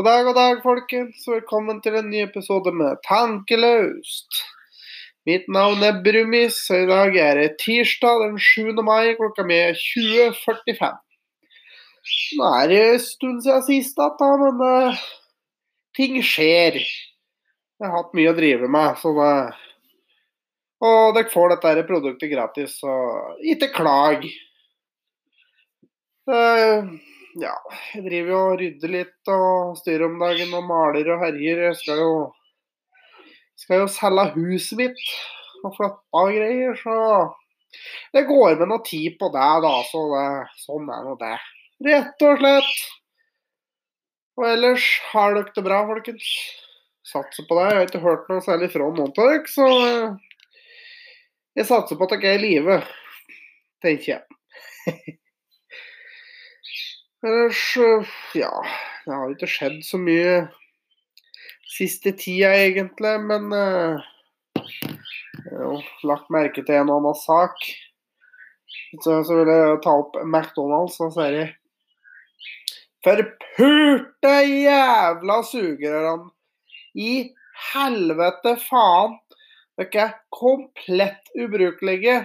God dag, god dag, folkens. Velkommen til en ny episode med Tankeløst. Mitt navn er Brumis, og i dag er det tirsdag den 7. mai klokka mi er 20.45. Nå er det en stund siden sist, da, men uh, ting skjer. Jeg har hatt mye å drive med, så det Og dere får dette produktet gratis, så ikke klag. Uh, ja, jeg driver jo og rydder litt og styrer om dagen og maler og herjer. Jeg skal jo, skal jo selge huset mitt og flytte og greier, så det går med noe tid på det, da. Så det, sånn er nå det. Rett og slett. Og ellers har dere det bra, folkens? Satser på det. Jeg har ikke hørt noe særlig fra noen av dere, så jeg satser på at dere er i live, tenker jeg. Ellers, ja Det har ikke skjedd så mye siste tida, egentlig, men jeg har jo lagt merke til en og annen sak. Så, så vil jeg ta opp McDonald's og sier jeg Forpurte jævla sugerørene! I helvete faen! Dere er komplett ubrukelige.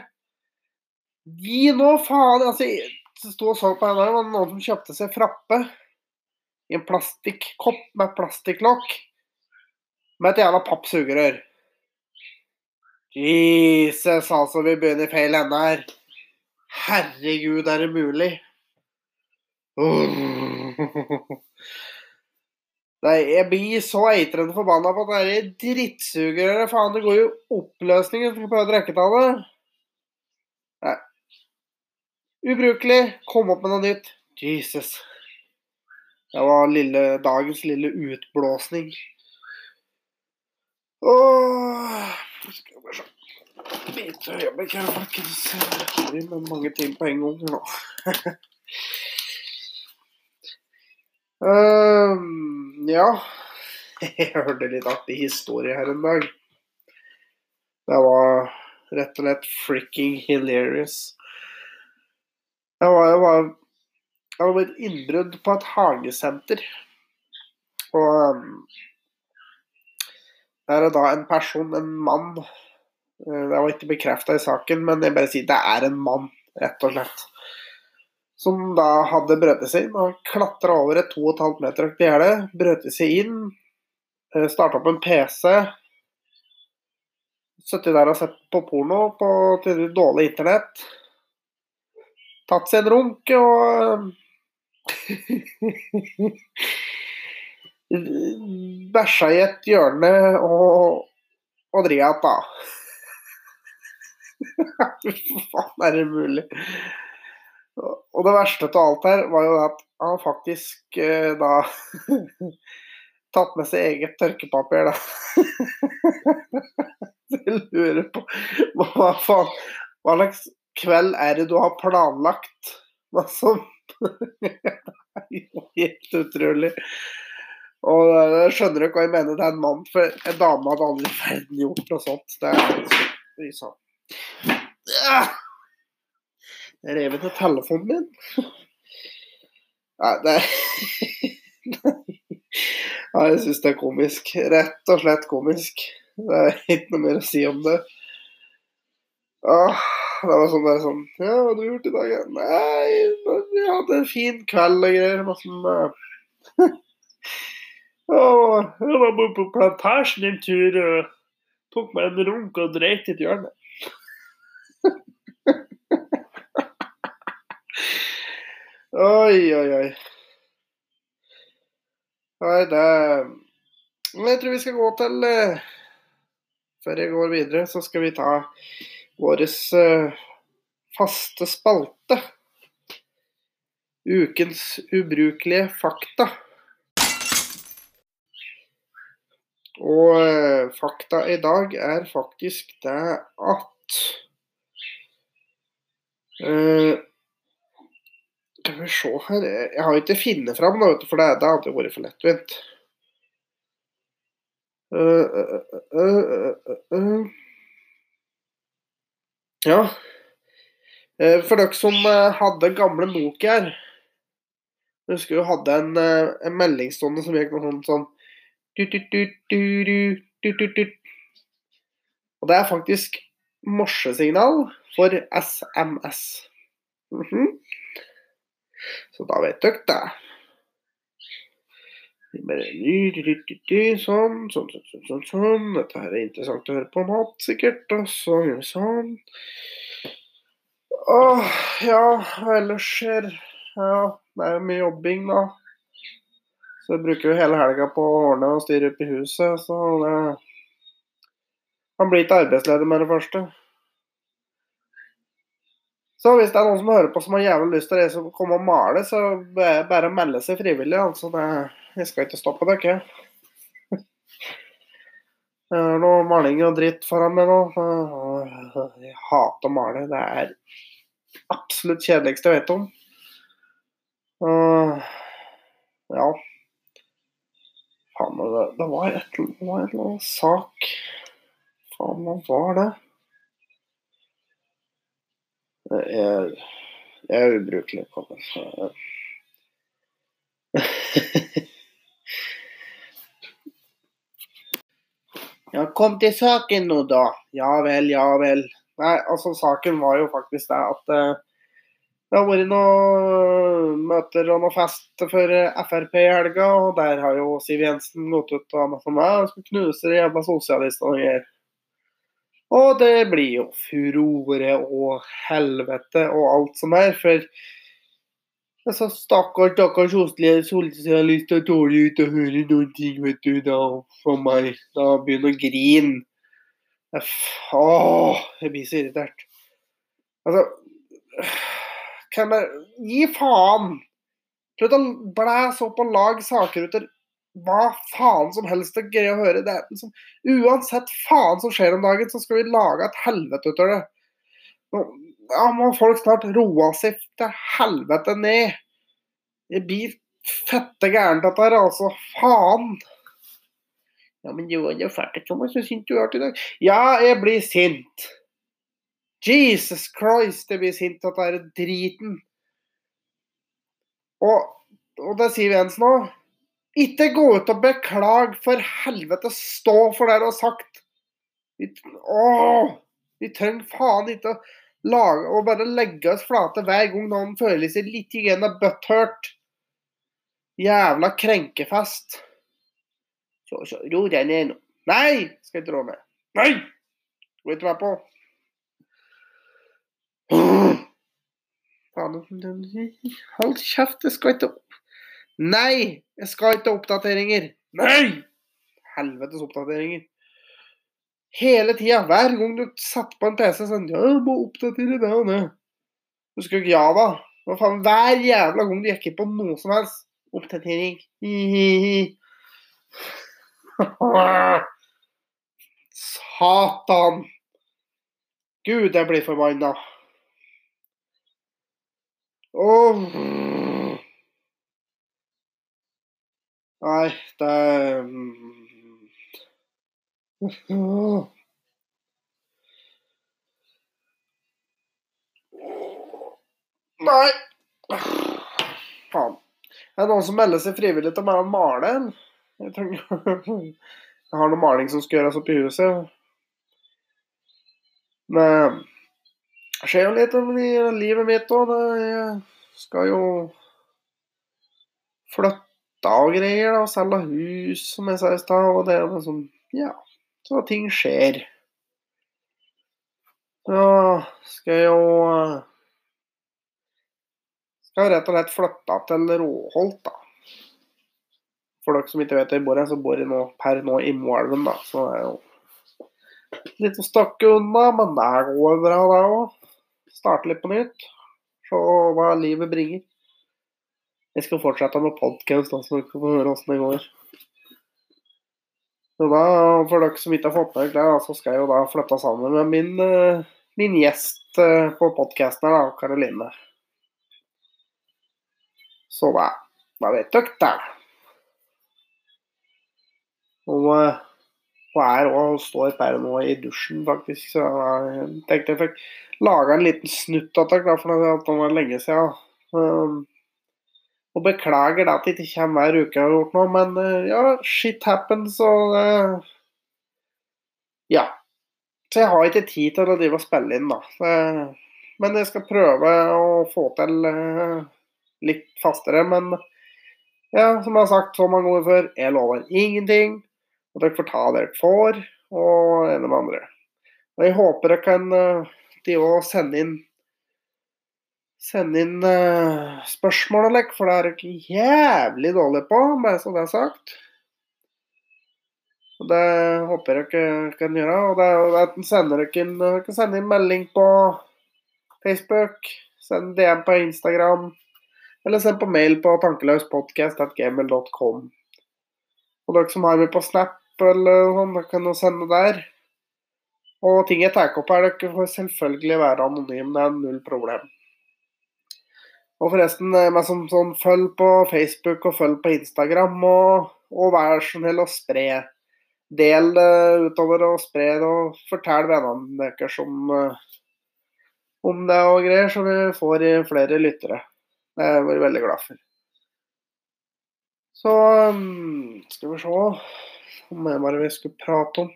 Gi nå faen! Altså, sto og så på henne, dag, var noen som kjøpte seg frappe i en plastikkopp med plastikklokk med et jævla pappsugerør. Jesus, altså, vi begynner i feil ende her. Herregud, er det mulig? Nei, jeg blir så eitrende forbanna på at det er drittsugerøret. Faen, det går jo oppløsning hvis du prøver å drikke av det. Ubrukelig. Kom opp med noe nytt. Jesus. Det var lille, dagens lille utblåsning. Åh Skal vi se Lite øyeblikk her, folkens. Det med mange ting på en gang nå. um, ja. Jeg hørte litt artig historie her en dag. Det var rett og slett freaking hilarious. Jeg var, jeg var, jeg var et innbrudd på et hagesenter. Og um, der er da en person, en mann Det var ikke bekrefta i saken, men jeg bare sier det er en mann, rett og slett. Som da hadde brøtet seg inn og klatra over et 2,5 meter høyt gjerde. Brøtet seg inn, starta opp en PC. Sittet der og sett på porno på dårlig internett tatt seg en runk og Bæsja i et hjørne og, og dri da. Hva faen er det mulig? Og det verste av alt her var jo at han faktisk eh, da tatt med seg eget tørkepapir, da. Jeg lurer på hva faen Hva slags kveld er det du har planlagt? Hva som Helt utrolig. Og jeg skjønner ikke hva jeg mener, det er en mann. For en dame hadde aldri i verden gjort noe sånt. Det er sånn. Jeg rev ut telefonen min. Nei, det Nei, jeg syns det er komisk. Rett og slett komisk. Det er ikke noe mer å si om det. Åh, det var sånn bare sånn Ja, hva har du gjort i dag? Nei, jeg hadde en fin kveld og greier. Masse med og jeg var på plantasjen en tur og tok meg en runk og dreit i et hjørne. oi, oi, oi. Nei, det Jeg tror vi skal gå til Før jeg går videre, så skal vi ta vår faste spalte. Ukens ubrukelige fakta. Og eh, fakta i dag er faktisk det at uh, Skal vi se her Jeg har ikke funnet fram noe, for det, det hadde vært for lettvint. Uh, ja. For dere som hadde gamle Nokiaer, Jeg husker du hadde en, eh, en meldingstående som gikk noe sånt sånn du. Og det er faktisk morsesignal for SMS. Mhm. Så da vet dere det. Bare Sånn, sånn, sånn, sånn, sånn, sånn. Dette her er interessant å høre på mat, sikkert. Og så gjør vi sånn. Åh, ja, hva ellers skjer Ja, det er jo mye jobbing, da. Så jeg bruker jo hele helga på å ordne og styre opp i huset, så det Han blir ikke arbeidsledig med det første. Så hvis det er noen som hører på som har jævlig lyst til å komme og male, så er bare å melde seg frivillig. altså det, Jeg skal ikke stoppe dere. Det er noe maling og dritt foran meg nå. Jeg hater å male. Det er absolutt kjedeligste jeg vet om. Uh, ja. Faen, det, det var et, det eller annet sak Faen, hva var det? Jeg er, jeg er ubrukelig. Kolben. Ja, kom til saken nå, da. Ja vel, ja vel. Nei, altså saken var jo faktisk det at uh, det har vært noen møter og noe fest for Frp i helga, og der har jo Siv Jensen gått ut og sagt meg og skal knuse de jævla sosialistene her. Og det blir jo furore og helvete og alt som er, for altså, stakkars, stakkars sosialister er dårlig ikke å høre noen ting, vet du, da, for meg. Da begynner å grine. Åh, jeg blir så irritert. Altså kan jeg Gi faen! Slutt å blæse opp og lage saker ut hva faen som helst det er gøy å høre. Det er liksom, uansett faen som skjer om dagen, så skal vi lage et helvete ut av det. Nå ja, må folk snart roe seg til helvete ned. Det blir fette gærent dette her, altså. Faen. Ja, men du er jo ferdig, Thomas. Så sint du er i dag. Ja, jeg blir sint. Jesus Christ, jeg blir sint av denne driten. Og, og det sier Jensen òg. Ikke gå ut og beklag, for helvete. Stå for det du har sagt. Vi, åh, vi trenger faen ikke å lage og bare legge oss flate hver gang noen føler seg litt igjen butthurt. Jævla krenkefest. Så, så, ro deg ned nå. Nei, skal jeg rå med. Nei! Gå ikke med på. Hold kjeft, jeg skal ikke opp... Nei! Jeg skal ikke ha oppdateringer. Nei! Helvetes oppdateringer. Hele tida. Hver gang du satte på en PC sånn Ja, du må oppdatere det og det. Husker Du ikke ja, da. Hva faen, Hver jævla gang du gikk inn på noe som helst. Oppdatering. Satan. Gud, jeg blir forbanna. Nei, det oh. Nei. Faen. Det er noen som melder seg frivillig til å male. Jeg, trenger, jeg har noe maling som skal gjøres oppi huset. Men det skjer jo litt i livet mitt òg. Jeg skal jo flytte og greier. da, Selge hus, som jeg sa i stad. Og det er liksom Ja, så ting skjer. Så skal jeg jo Skal rett og slett flytte til Råholt, da. For dere som ikke vet hvor jeg bor, så bor jeg nå, per nå i Moelven, da. Så det er jo litt å stakke unna, men det går bra, det òg starte litt på nytt. Se hva livet bringer. Jeg skal fortsette med podkast så dere får høre åssen det går. Så da, For dere som ikke har fått med det, så skal jeg jo da flytte sammen med min, eh, min gjest eh, på podkasten her, Karoline. Så da, da vet dere det. Og hun og er og står per nå i dusjen, faktisk. Så jeg tenkte jeg fikk laga en liten snutt av dere, for det var lenge siden. Og beklager at det ikke kommer hver uke jeg har gjort noe, men eh, ja, shit happens, og uh, Ja. Så jeg har ikke tid til å drive og spille inn, da. Uh, men jeg skal prøve å få til uh, litt fastere. Men ja, som jeg har sagt så mange ganger før, jeg lover ingenting. Og dere får ta det dere får, og ene med andre. Og jeg håper dere kan de også sende inn sende inn uh, spørsmål og lekk, for det er ikke jævlig dårlig på, bare så det er sagt. Og Det håper jeg dere kan gjøre. Og det at sender dere inn, kan sende inn melding på Facebook, send DM på Instagram, eller send på mail på tankeløspodcast.gmail.com. Og dere som har med på Snap eller sånn, dere kan jo sende der. Og ting jeg tar opp her, dere får selvfølgelig være anonyme, det er null problem. Og forresten, eh, meg som sånn, følg på Facebook og følg på Instagram, og, og vær så snill å spre. Del det utover og spre det, og fortell vennene deres om, eh, om det og greier, så vi får flere lyttere. Det er jeg veldig glad for. Så mm, skal vi se om jeg bare vi skulle prate om.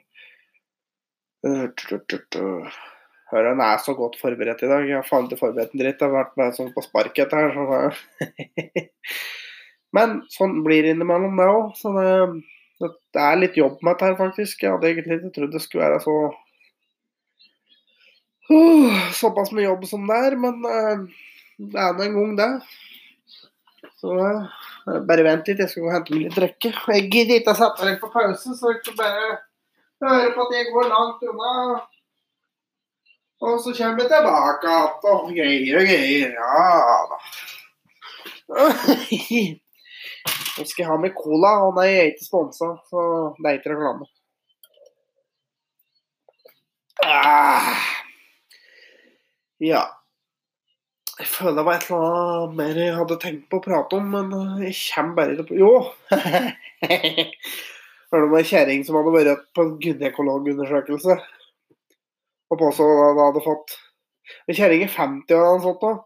Hører han er så godt forberedt i dag. Jeg har faen ikke forberedt en dritt. Jeg har vært med sånn på sparket her. Så Men sånn blir det innimellom, det òg. Så det, det, er litt jobb med dette her, faktisk. Jeg hadde egentlig ikke trodd det skulle være så uh, Såpass mye jobb som det er. Men uh, det er nå en gang, det. Så uh, bare vent litt, jeg skal gå og hente meg litt drikke. Jeg gidder ikke å sette meg på pause, så jeg kan bare høre på at jeg går langt unna. Og så kommer vi tilbake igjen og greier og greier. Ja da. Nå skal jeg ha med cola. Og nei, jeg er ikke sponsa, så det er ikke reklame. Ah. Ja. Jeg føler det var et eller annet mer jeg hadde tenkt på å prate om, men jeg kommer bare til Jo! Hørte om ei kjerring som hadde vært på gynekologundersøkelse. Og påstå at hadde fått En kjerring i 50 år hadde fått noe.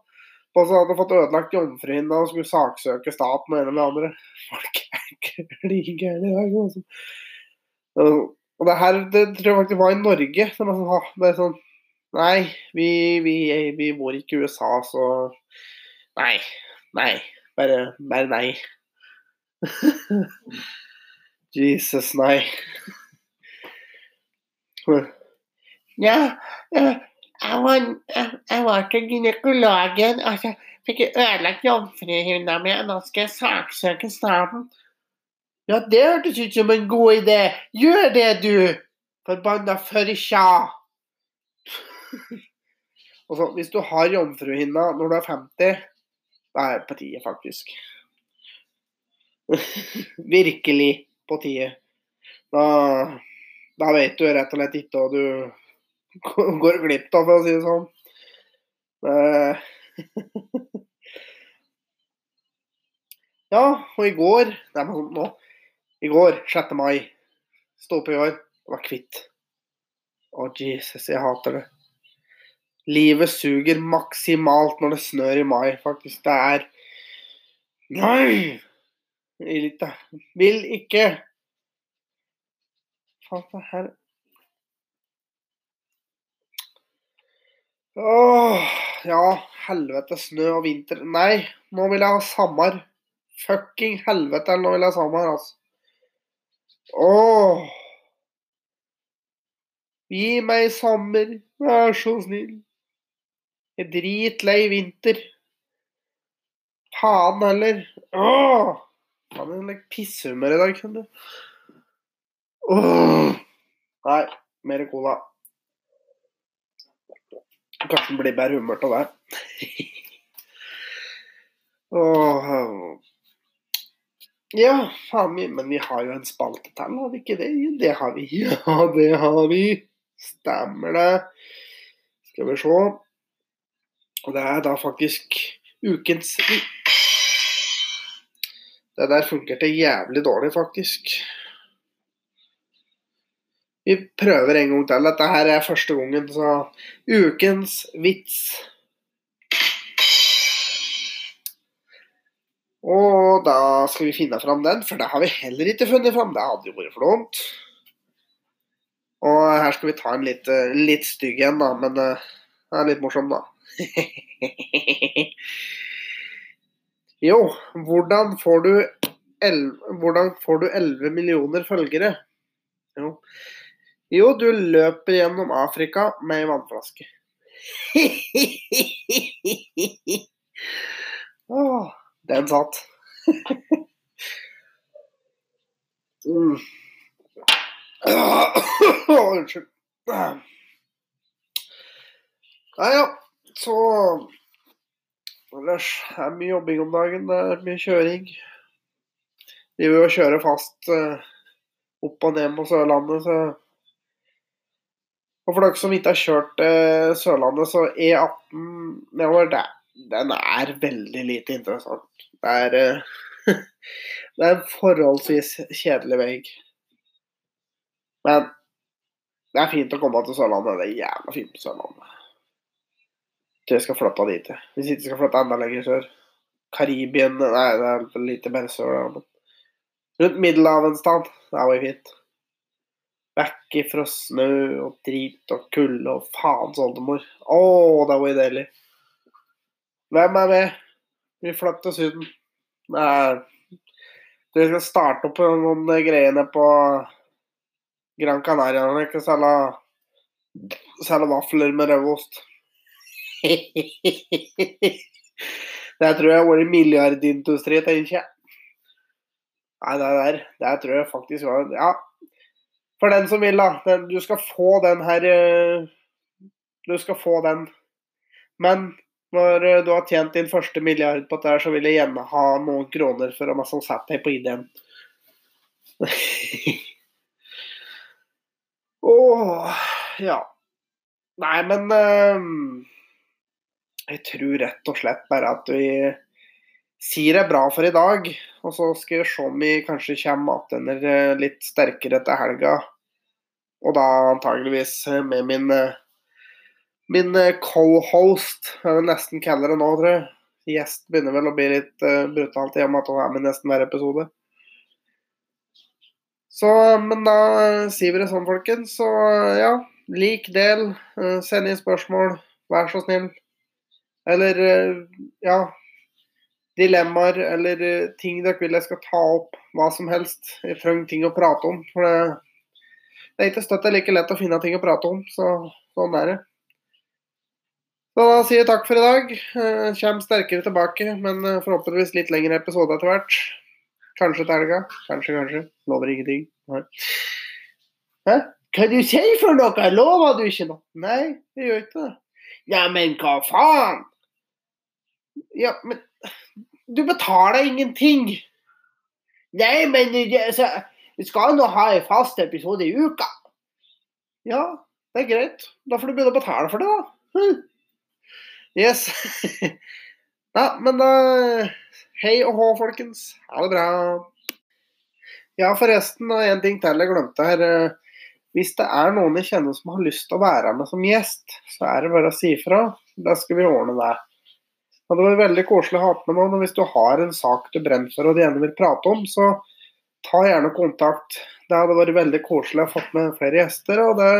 Påstå hadde fått ødelagt jomfruhinna og skulle saksøke staten og ene med andre. Folk er klin gærne i dag. Altså. Og det her det tror jeg faktisk var i Norge. Det er sånn, det er sånn Nei, vi, vi, vi bor ikke i USA, så Nei. Nei. Bare, bare nei. Jesus, nei. Ja, jeg var, jeg var til gynekologen, og så fikk jeg ødelagt jomfruhinna mi, og nå skal jeg saksøke staten. Ja, det hørtes ut som en god idé. Gjør det, du! Forbanna førkja. Og så, hvis du har jomfruhinna når du er 50, da er på tide, faktisk. Virkelig på tide. Da, da vet du rett og slett ikke hva du går glipp av, for å si det sånn. ja, og i går Nei, men nå. I går, 6. mai, stå opp i år, var kvitt. Å, Jesus, jeg hater det. Livet suger maksimalt når det snør i mai, faktisk. Det er Nei! Vil ikke. Faen, det her Åh, ja, helvete, snø og vinter Nei, nå vil jeg ha sommer. Fucking helvete, nå vil jeg ha sommer, altså. Åh. Gi meg sommer, vær så snill. Jeg er dritlei vinter. Faen heller. Åh. Faen, jeg er like pisshumør i dag, skjønner du. Åh. Nei, mer cola. Kanskje blir bedre humør av det. Åh, ja, faen, men vi har jo en spalte til, har vi ikke det? Det har vi. Ja, det har vi. Stemmer det. Skal vi se. Og det er da faktisk ukens Det der funkerte jævlig dårlig, faktisk. Vi prøver en gang til. Dette her er første gangen, så ukens vits. Og da skal vi finne fram den, for det har vi heller ikke funnet fram. Det hadde jo vært for dumt. Og her skal vi ta en litt, eh, litt stygg en, da, men uh, den er litt morsom, da. jo, hvordan får du 11, hvordan får du 11 millioner følgere? Jo. Jo, du løper gjennom Afrika med ei vannflaske. oh, den satt. mm. Unnskyld. Nei ja, så Ellers er mye jobbing om dagen. Det er mye kjøring. De vil jo kjøre fast uh, opp og ned på Sørlandet, så Og for dere som ikke har kjørt eh, Sørlandet, så E18 nedover, det, den er veldig lite interessant. Det er, eh, det er en forholdsvis kjedelig vei. Men det er fint å komme til Sørlandet. Det er jævla fint på Sørlandet. Til jeg skal flytte dit. Hvis ikke skal flytte enda lenger sør. Karibien Nei, det er litt mer sør. Rundt Middelhavet en sted. Det er jo fint. Vekk ifra snø og drit og kulde og faens oldemor. Å, det var deilig. Hvem er med? Vi flytter til Syden. Nei, vi skal starte opp noen greiene på Gran Canaria når skal selge selger vafler med rødost. det tror jeg har vært milliardindustri, tenker jeg. Nei, det der, det tror jeg faktisk var Ja, for den som vil, da. Du skal få den her eh, Du skal få den. Men når eh, du har tjent din første milliard på dette, så vil jeg gjerne ha noen kroner for å ha sette deg på ID-en. Åh, ja. Nei, men uh, Jeg tror rett og slett bare at vi sier er bra for i dag. Og så skal vi se om vi kanskje kommer tilbake eh, litt sterkere etter helga. Og da antageligvis med min, eh, min co-host. Jeg vil nesten kalle det nå, tror jeg. Gjest begynner vel å bli litt uh, brutalt i og med at hun er med nesten hver episode. Så, men da sier vi det sånn, folkens. Så ja, lik, del. Uh, send inn spørsmål, vær så snill. Eller uh, ja Dilemmaer eller eh, ting dere vil jeg skal ta opp. Hva som helst. Jeg trenger ting å prate om. For det, det er ikke støtt like lett å finne ting å prate om. Så sånn er det. Så da sier jeg takk for i dag. Kommer sterkere tilbake, men forhåpentligvis litt lengre episode etter hvert. Kanskje til helga. Kanskje, kanskje. Lover ingenting. Nei. Hæ? Hva du sier for noe? Lover du ikke noe? Nei, jeg gjør ikke det. Ja, men hva faen? Ja, men Du betaler ingenting. Nei, men altså, vi skal nå ha en fast episode i uka. Ja, det er greit. Da får du begynne å betale for det, da. Hm. Yes. ja, men da Hei og hå, folkens. Ha det bra. Ja, forresten, og en ting til jeg glemte her. Eh, hvis det er noen jeg kjenner som har lyst til å være med som gjest, så er det bare å si ifra. Da skal vi ordne det. Det var veldig koselig å ha med noen. og Hvis du har en sak du brenner for og du gjerne vil prate om, så ta gjerne kontakt. Det hadde vært veldig koselig å få med flere gjester, og det,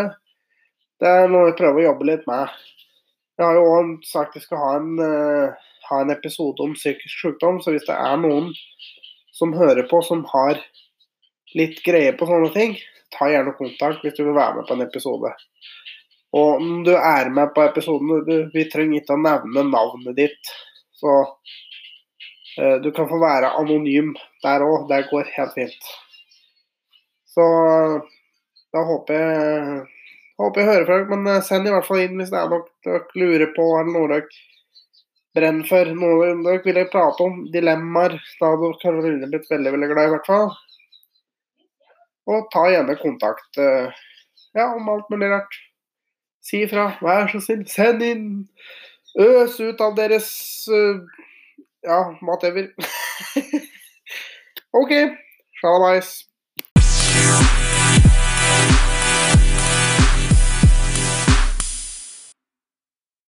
det er noe vi prøver å jobbe litt med. Jeg har jo òg sagt vi skal ha en uh, ha en episode om psykisk sykdom. Så hvis det er noen som hører på, som har litt greie på sånne ting, ta gjerne kontakt hvis du vil være med på en episode. Og om du er med på episoden, du, vi trenger ikke å nevne navnet ditt. Så eh, du kan få være anonym der òg. Det går helt fint. Så da håper jeg, håper jeg hører fra dere. Men eh, send i hvert fall inn hvis det er noe dere lurer på, eller noe dere brenner for. Noe dere vil jeg prate om. Dilemmaer. Da hadde Karoline blitt veldig veldig glad, i hvert fall. Og ta gjerne kontakt eh, ja, om alt mulig rart. Si ifra. Vær så snill. Send inn. Øs ut av deres uh, ja, whatever. OK. Shalabais.